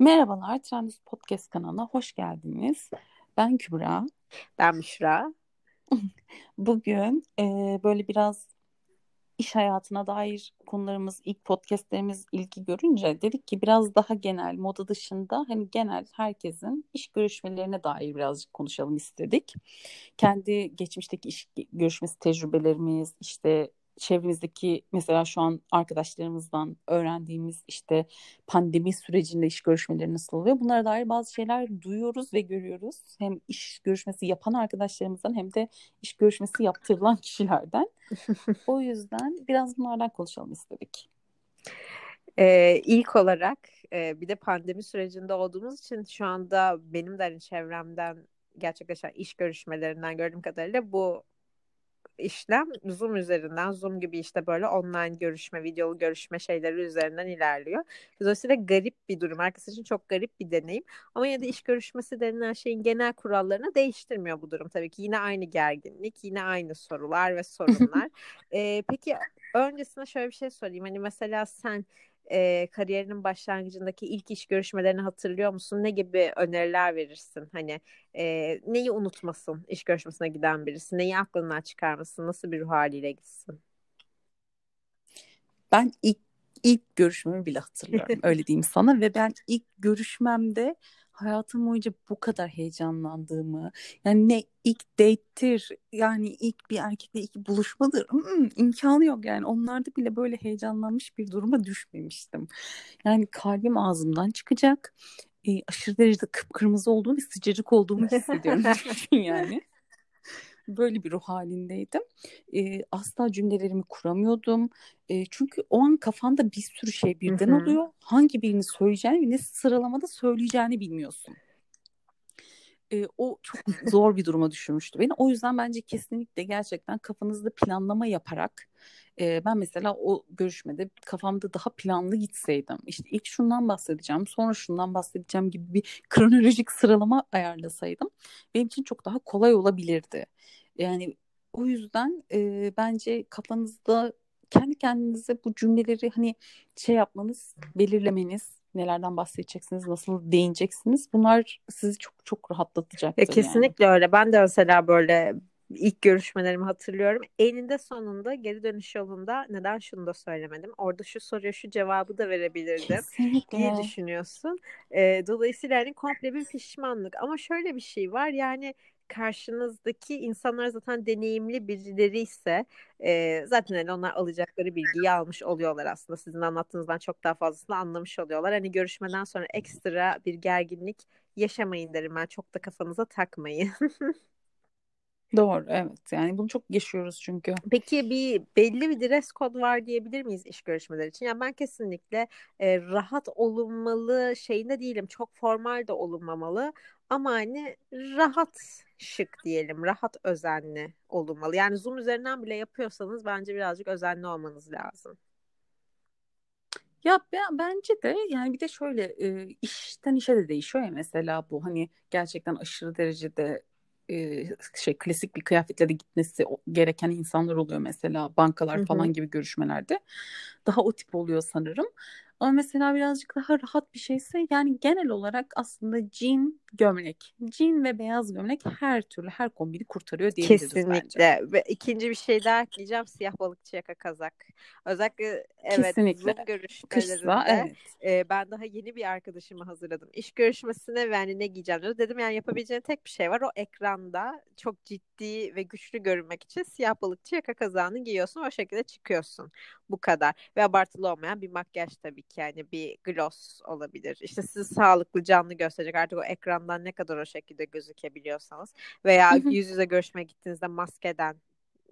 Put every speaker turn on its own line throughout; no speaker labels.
Merhabalar, Trendüz Podcast kanalına hoş geldiniz. Ben Kübra.
Ben Müşra.
Bugün e, böyle biraz iş hayatına dair konularımız, ilk podcastlerimiz ilgi görünce dedik ki biraz daha genel, moda dışında hani genel herkesin iş görüşmelerine dair birazcık konuşalım istedik. Kendi geçmişteki iş görüşmesi tecrübelerimiz, işte çevremizdeki mesela şu an arkadaşlarımızdan öğrendiğimiz işte pandemi sürecinde iş görüşmeleri nasıl oluyor? Bunlara dair bazı şeyler duyuyoruz ve görüyoruz. Hem iş görüşmesi yapan arkadaşlarımızdan hem de iş görüşmesi yaptırılan kişilerden. o yüzden biraz bunlardan konuşalım istedik.
Ee, ilk olarak e, bir de pandemi sürecinde olduğumuz için şu anda benim de hani çevremden gerçekleşen iş görüşmelerinden gördüğüm kadarıyla bu işlem Zoom üzerinden, Zoom gibi işte böyle online görüşme, videolu görüşme şeyleri üzerinden ilerliyor. Dolayısıyla garip bir durum. Herkes için çok garip bir deneyim. Ama yine de iş görüşmesi denilen şeyin genel kurallarını değiştirmiyor bu durum tabii ki. Yine aynı gerginlik, yine aynı sorular ve sorunlar. ee, peki öncesine şöyle bir şey sorayım. Hani mesela sen e, kariyerinin başlangıcındaki ilk iş görüşmelerini hatırlıyor musun? Ne gibi öneriler verirsin? Hani e, neyi unutmasın iş görüşmesine giden birisi? Neyi aklından çıkarmasın? Nasıl bir ruh haliyle gitsin?
Ben ilk ilk görüşmemi bile hatırlıyorum. öyle diyeyim sana ve ben ilk görüşmemde hayatım boyunca bu kadar heyecanlandığımı yani ne ilk date'tir yani ilk bir erkekle ilk buluşmadır hmm, imkanı yok. Yani onlarda bile böyle heyecanlanmış bir duruma düşmemiştim. Yani kalbim ağzımdan çıkacak. E, aşırı derecede kıpkırmızı olduğum ve sıcacık olduğumu hissediyorum. Yani böyle bir ruh halindeydim. E, asla cümlelerimi kuramıyordum. E, çünkü o an kafanda bir sürü şey birden oluyor. Hangi birini söyleyeceğini ve ne sıralamada söyleyeceğini bilmiyorsun. E, o çok zor bir duruma düşürmüştü beni. O yüzden bence kesinlikle gerçekten kafanızda planlama yaparak e, ben mesela o görüşmede kafamda daha planlı gitseydim işte ilk şundan bahsedeceğim sonra şundan bahsedeceğim gibi bir kronolojik sıralama ayarlasaydım benim için çok daha kolay olabilirdi. Yani o yüzden e, bence kafanızda kendi kendinize bu cümleleri hani şey yapmanız, belirlemeniz, nelerden bahsedeceksiniz, nasıl değineceksiniz. Bunlar sizi çok çok rahatlatacaktır.
E, kesinlikle yani. öyle. Ben de mesela böyle ilk görüşmelerimi hatırlıyorum. Eninde sonunda geri dönüş yolunda neden şunu da söylemedim? Orada şu soruya şu cevabı da verebilirdim. Kesinlikle. diye düşünüyorsun. E, dolayısıyla hani komple bir pişmanlık. Ama şöyle bir şey var yani karşınızdaki insanlar zaten deneyimli birileri ise e, zaten hani onlar alacakları bilgiyi almış oluyorlar aslında. Sizin anlattığınızdan çok daha fazlasını anlamış oluyorlar. Hani görüşmeden sonra ekstra bir gerginlik yaşamayın derim ben. Çok da kafanıza takmayın.
Doğru evet yani bunu çok yaşıyoruz çünkü.
Peki bir belli bir dress kod var diyebilir miyiz iş görüşmeleri için? Yani ben kesinlikle e, rahat olunmalı şeyinde değilim. Çok formal de olunmamalı ama hani rahat şık diyelim, rahat özenli olunmalı. Yani Zoom üzerinden bile yapıyorsanız bence birazcık özenli olmanız lazım.
Ya ben, bence de yani bir de şöyle e, işten işe de değişiyor ya mesela bu hani gerçekten aşırı derecede e, şey klasik bir kıyafetle de gitmesi gereken insanlar oluyor mesela bankalar falan Hı-hı. gibi görüşmelerde. Daha o tip oluyor sanırım. Ama mesela birazcık daha rahat bir şeyse yani genel olarak aslında jean gömlek. Jean ve beyaz gömlek her türlü her kombini kurtarıyor diyebiliriz
Kesinlikle. bence. Ve ikinci bir şey daha ekleyeceğim. Siyah balıkçı yaka kazak. Özellikle evet Kesinlikle. Zoom görüşmelerinde Kışla, evet. e, ben daha yeni bir arkadaşımı hazırladım. İş görüşmesine ve yani ne giyeceğim diyor. Dedim yani yapabileceğin tek bir şey var. O ekranda çok ciddi ve güçlü görünmek için siyah balıkçı yaka kazağını giyiyorsun. O şekilde çıkıyorsun. Bu kadar. Ve abartılı olmayan bir makyaj tabii ki. Yani bir gloss olabilir. İşte sizi sağlıklı canlı gösterecek. Artık o ekrandan ne kadar o şekilde gözükebiliyorsanız veya yüz yüze görüşmeye gittiğinizde maskeden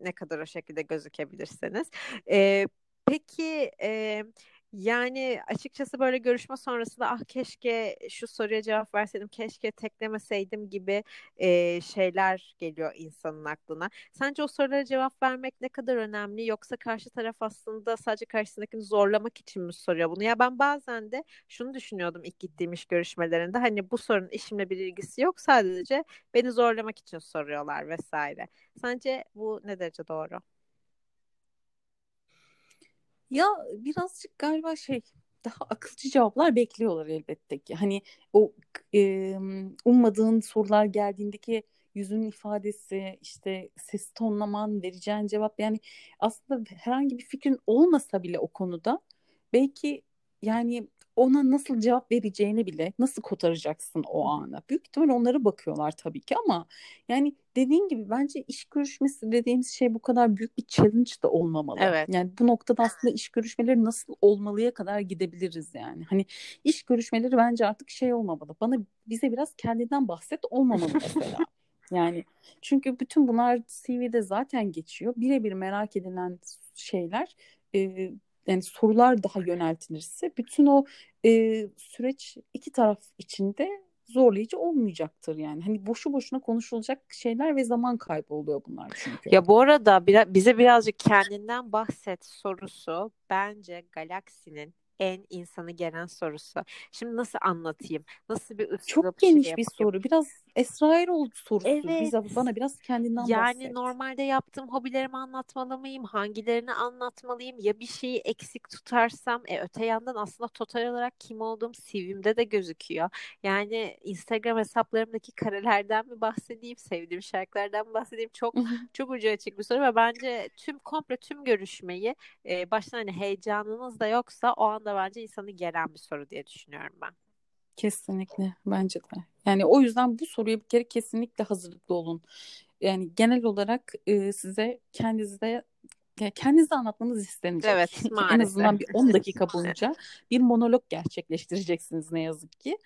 ne kadar o şekilde gözükebilirsiniz. Ee, peki e, yani açıkçası böyle görüşme sonrasında ah keşke şu soruya cevap verseydim, keşke teklemeseydim gibi e, şeyler geliyor insanın aklına. Sence o sorulara cevap vermek ne kadar önemli yoksa karşı taraf aslında sadece karşısındakini zorlamak için mi soruyor bunu? Ya ben bazen de şunu düşünüyordum ilk gittiğim iş görüşmelerinde hani bu sorunun işimle bir ilgisi yok sadece beni zorlamak için soruyorlar vesaire. Sence bu ne derece doğru?
Ya birazcık galiba şey daha akılcı cevaplar bekliyorlar elbette ki. Hani o e, ummadığın sorular geldiğindeki yüzün ifadesi, işte ses tonlaman, vereceğin cevap yani aslında herhangi bir fikrin olmasa bile o konuda belki yani ona nasıl cevap vereceğini bile nasıl kotaracaksın o ana. Büyük ihtimal onlara bakıyorlar tabii ki ama yani dediğin gibi bence iş görüşmesi dediğimiz şey bu kadar büyük bir challenge da olmamalı. Evet. Yani bu noktada aslında iş görüşmeleri nasıl olmalıya kadar gidebiliriz yani. Hani iş görüşmeleri bence artık şey olmamalı. Bana bize biraz kendinden bahset olmamalı mesela. Yani çünkü bütün bunlar CV'de zaten geçiyor. Birebir merak edilen şeyler e, yani sorular daha yöneltilirse bütün o e, süreç iki taraf içinde zorlayıcı olmayacaktır yani. Hani boşu boşuna konuşulacak şeyler ve zaman kaybı oluyor bunlar çünkü.
Ya bu arada bir, bize birazcık kendinden bahset sorusu bence Galaxy'nin en insanı gelen sorusu. Şimdi nasıl anlatayım? Nasıl bir ıslık
Çok geniş şey bir soru. Biraz Esra Erol sorusu. Evet. Bize, bana biraz kendinden
yani
bahset.
Yani normalde yaptığım hobilerimi anlatmalı mıyım? Hangilerini anlatmalıyım? Ya bir şeyi eksik tutarsam e, öte yandan aslında total olarak kim olduğum CV'mde de gözüküyor. Yani Instagram hesaplarımdaki karelerden mi bahsedeyim? Sevdiğim şarkılardan mı bahsedeyim? Çok çok ucu açık bir soru ve bence tüm komple tüm görüşmeyi e, baştan hani heyecanınız da yoksa o anda bence insanı gelen bir soru diye düşünüyorum ben.
Kesinlikle bence de. Yani o yüzden bu soruya bir kere kesinlikle hazırlıklı olun. Yani genel olarak e, size kendinizde yani kendinizi anlatmanız istenecek. Evet, en azından bir 10 dakika boyunca bir monolog gerçekleştireceksiniz ne yazık ki.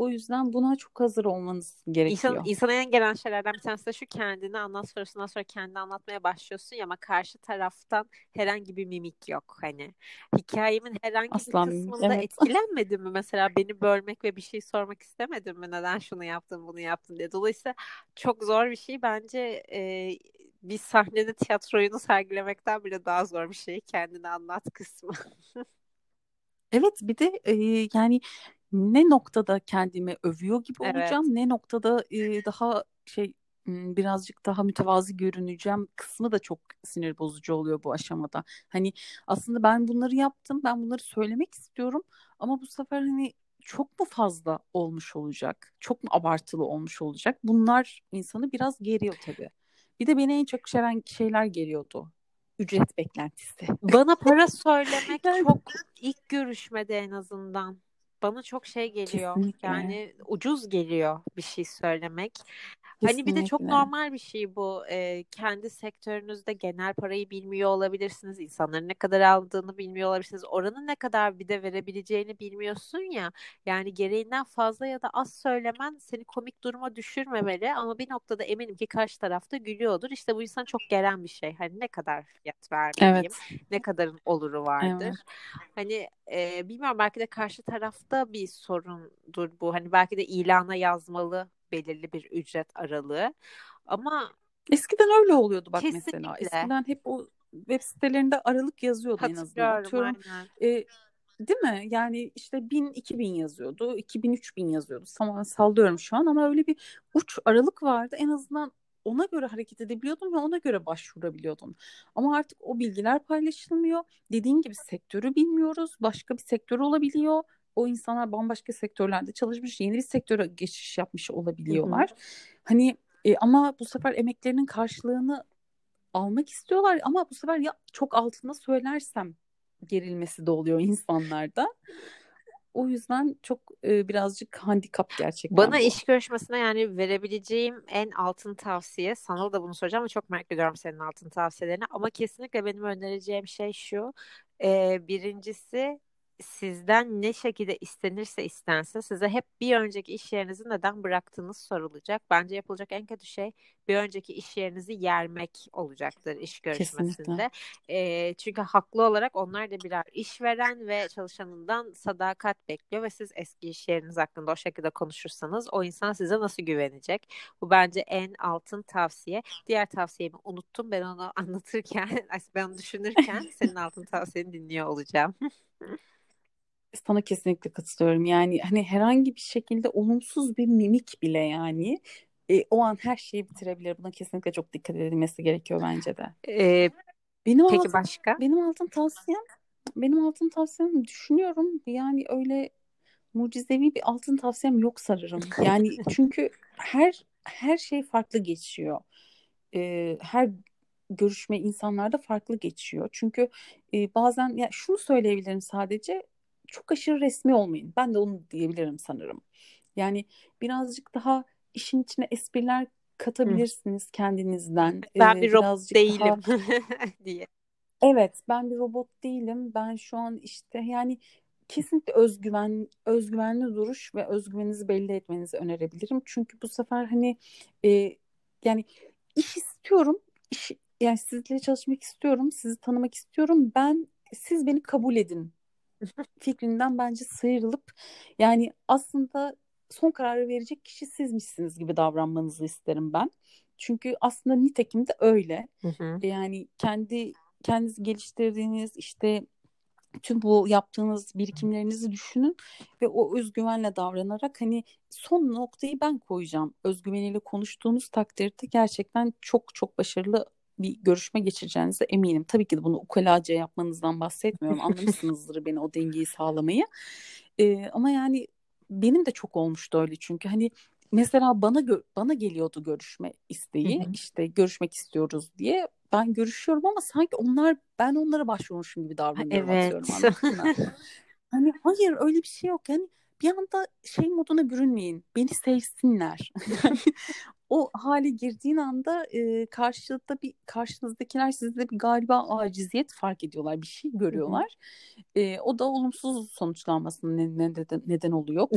O yüzden buna çok hazır olmanız gerekiyor.
İnsan, insana en gelen şeylerden bir tanesi de şu kendini anlat sorusundan sonra kendini anlatmaya başlıyorsun ya ama karşı taraftan herhangi bir mimik yok hani. Hikayemin herhangi Aslan, bir kısmında evet. etkilenmedin mi? Mesela beni bölmek ve bir şey sormak istemedin mi? Neden şunu yaptın bunu yaptın diye. Dolayısıyla çok zor bir şey bence e, bir sahnede tiyatro oyunu sergilemekten bile daha zor bir şey kendini anlat kısmı.
evet bir de e, yani ne noktada kendimi övüyor gibi evet. olacağım, ne noktada e, daha şey birazcık daha mütevazi görüneceğim kısmı da çok sinir bozucu oluyor bu aşamada. Hani aslında ben bunları yaptım, ben bunları söylemek istiyorum ama bu sefer hani çok mu fazla olmuş olacak? Çok mu abartılı olmuş olacak? Bunlar insanı biraz geriyor tabii. Bir de beni en çok seven şeyler geliyordu. Ücret beklentisi.
Bana para söylemek çok ilk görüşmede en azından bana çok şey geliyor. Kesinlikle. Yani ucuz geliyor bir şey söylemek. Kesinlikle. Hani bir de çok normal bir şey bu. Ee, kendi sektörünüzde genel parayı bilmiyor olabilirsiniz. İnsanların ne kadar aldığını bilmiyor olabilirsiniz. Oranın ne kadar bir de verebileceğini bilmiyorsun ya. Yani gereğinden fazla ya da az söylemen seni komik duruma düşürmemeli. Ama bir noktada eminim ki karşı tarafta gülüyordur. İşte bu insan çok gelen bir şey. Hani ne kadar fiyat vermeliyim? Evet. Ne kadarın oluru vardır? Evet. Hani e, bilmiyorum belki de karşı tarafta bir sorundur bu. Hani belki de ilana yazmalı belirli bir ücret aralığı. Ama
eskiden öyle oluyordu bak kesinlikle. mesela. Eskiden hep o web sitelerinde aralık yazıyordu en azından. Atıyorum, e, değil mi? Yani işte 1000 2000 yazıyordu, 2000 3000 yazıyordu. Tamam sallıyorum şu an ama öyle bir uç aralık vardı. En azından ona göre hareket edebiliyordun ve ona göre başvurabiliyordun. Ama artık o bilgiler paylaşılmıyor. Dediğin gibi sektörü bilmiyoruz. Başka bir sektör olabiliyor. O insanlar bambaşka sektörlerde çalışmış, yeni bir sektöre geçiş yapmış olabiliyorlar. Hı hı. Hani e, ama bu sefer emeklerinin karşılığını almak istiyorlar ama bu sefer ya çok altında söylersem gerilmesi de oluyor insanlarda. O yüzden çok e, birazcık handikap gerçekten.
Bana bu. iş görüşmesine yani verebileceğim en altın tavsiye, sana da bunu soracağım ama çok merak ediyorum senin altın tavsiyelerini. Ama kesinlikle benim önereceğim şey şu. E, birincisi sizden ne şekilde istenirse istensin size hep bir önceki iş yerinizi neden bıraktığınız sorulacak. Bence yapılacak en kötü şey bir önceki iş yerinizi yermek olacaktır iş görüşmesinde. E, çünkü haklı olarak onlar da birer işveren ve çalışanından sadakat bekliyor ve siz eski iş yeriniz hakkında o şekilde konuşursanız o insan size nasıl güvenecek? Bu bence en altın tavsiye. Diğer tavsiyemi unuttum. Ben onu anlatırken, ben onu düşünürken senin altın tavsiyeni dinliyor olacağım.
Sana kesinlikle katılıyorum. Yani hani herhangi bir şekilde olumsuz bir mimik bile yani e, o an her şeyi bitirebilir. Buna kesinlikle çok dikkat edilmesi gerekiyor bence de.
Ee, benim peki altın, başka?
Benim altın tavsiyem Benim altın tavsiyem düşünüyorum yani öyle mucizevi bir altın tavsiyem yok sanırım. Yani çünkü her her şey farklı geçiyor. Ee, her görüşme insanlarda farklı geçiyor. Çünkü e, bazen ya şunu söyleyebilirim sadece çok aşırı resmi olmayın. Ben de onu diyebilirim sanırım. Yani birazcık daha işin içine espriler katabilirsiniz Hı. kendinizden.
Ben ee, bir robot değilim daha... diye.
Evet, ben bir robot değilim. Ben şu an işte yani kesinlikle özgüven, özgüvenli duruş ve özgüveninizi belli etmenizi önerebilirim. Çünkü bu sefer hani e, yani iş istiyorum, iş, yani sizle çalışmak istiyorum, sizi tanımak istiyorum. Ben siz beni kabul edin fikrinden bence sıyrılıp yani aslında son kararı verecek kişi sizmişsiniz gibi davranmanızı isterim ben. Çünkü aslında nitekim de öyle. Hı hı. Yani kendi kendinizi geliştirdiğiniz işte tüm bu yaptığınız birikimlerinizi düşünün ve o özgüvenle davranarak hani son noktayı ben koyacağım. Özgüveniyle konuştuğunuz takdirde gerçekten çok çok başarılı bir görüşme geçireceğinize eminim. Tabii ki de bunu ukalaca yapmanızdan bahsetmiyorum. Anlamışsınızdır beni o dengeyi sağlamayı. Ee, ama yani benim de çok olmuştu öyle çünkü hani mesela bana bana geliyordu görüşme isteği. Hı hı. işte görüşmek istiyoruz diye. Ben görüşüyorum ama sanki onlar ben onlara başvurmuşum gibi davranıyorum evet. atıyorum hani hayır öyle bir şey yok. Yani bir anda şey moduna bürünmeyin. Beni sevsinler. o hale girdiğin anda e, karşıda bir karşınızdakiler sizde bir galiba aciziyet fark ediyorlar. Bir şey görüyorlar. E, o da olumsuz sonuçlanmasının ne, ne, neden, neden oluyor.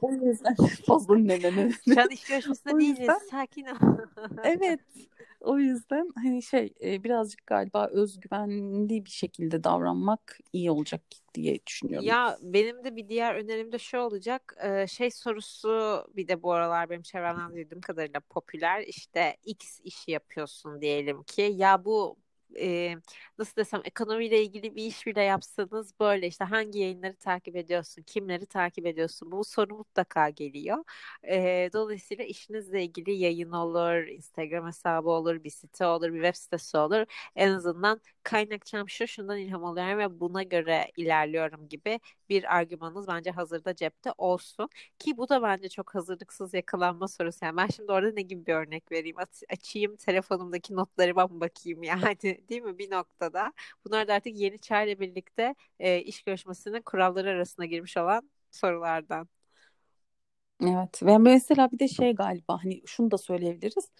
o yüzden fazla ne ne ne.
Şu an iş görüşmesinde değiliz. Sakin ol.
evet. O yüzden hani şey birazcık galiba özgüvenli bir şekilde davranmak iyi olacak diye düşünüyorum.
Ya benim de bir diğer önerim de şu olacak. Şey sorusu bir de bu aralar benim çevremden duyduğum kadarıyla popüler. İşte X işi yapıyorsun diyelim ki. Ya bu e, nasıl desem ekonomiyle ilgili bir iş bile yapsanız böyle işte hangi yayınları takip ediyorsun, kimleri takip ediyorsun bu soru mutlaka geliyor. E, dolayısıyla işinizle ilgili yayın olur, Instagram hesabı olur, bir site olur, bir web sitesi olur. En azından kaynakçam şu şundan ilham alıyorum ve buna göre ilerliyorum gibi bir argümanınız bence hazırda cepte olsun. Ki bu da bence çok hazırlıksız yakalanma sorusu. Yani ben şimdi orada ne gibi bir örnek vereyim? Açayım telefonumdaki notlarıma mı bakayım yani değil mi bir noktada. Bunlar da artık yeni çağrı birlikte e, iş görüşmesinin kuralları arasına girmiş olan sorulardan.
Evet ve mesela bir de şey galiba hani şunu da söyleyebiliriz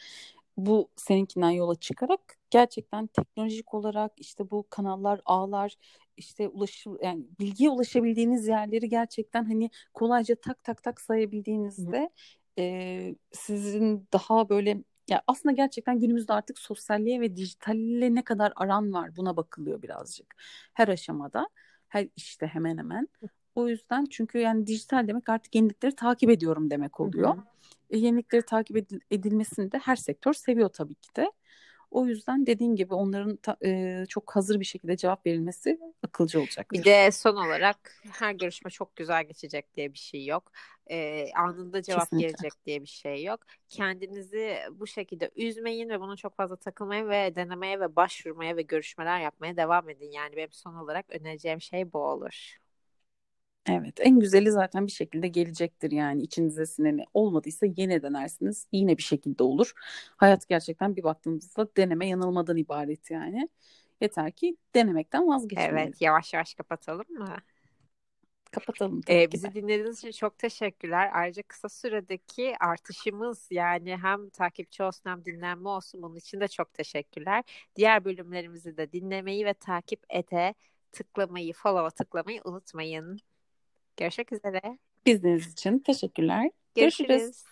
bu seninkinden yola çıkarak gerçekten teknolojik olarak işte bu kanallar, ağlar, işte ulaşım yani bilgiye ulaşabildiğiniz yerleri gerçekten hani kolayca tak tak tak sayabildiğinizde e, sizin daha böyle ya aslında gerçekten günümüzde artık sosyalliğe ve dijitalle ne kadar aran var buna bakılıyor birazcık. Her aşamada, her işte hemen hemen. O yüzden çünkü yani dijital demek artık yenilikleri takip ediyorum demek oluyor. Hı hı. E, yenilikleri takip edilmesini de her sektör seviyor tabii ki de. O yüzden dediğin gibi onların ta, e, çok hazır bir şekilde cevap verilmesi akılcı olacak.
Bir de son olarak her görüşme çok güzel geçecek diye bir şey yok. E, anında cevap Kesinlikle. gelecek diye bir şey yok. Kendinizi bu şekilde üzmeyin ve buna çok fazla takılmayın ve denemeye ve başvurmaya ve görüşmeler yapmaya devam edin. Yani benim son olarak önereceğim şey bu olur.
Evet en güzeli zaten bir şekilde gelecektir yani içinize sineni olmadıysa yine denersiniz yine bir şekilde olur. Hayat gerçekten bir baktığımızda deneme yanılmadan ibaret yani. Yeter ki denemekten vazgeçmeyelim.
Evet yavaş yavaş kapatalım mı?
Kapatalım.
Ee, bizi dinlediğiniz için çok teşekkürler. Ayrıca kısa süredeki artışımız yani hem takipçi olsun hem dinlenme olsun bunun için de çok teşekkürler. Diğer bölümlerimizi de dinlemeyi ve takip ete tıklamayı, follow'a tıklamayı unutmayın. Görüşmek üzere.
Biziniz için teşekkürler. Görüşürüz. Görüşürüz.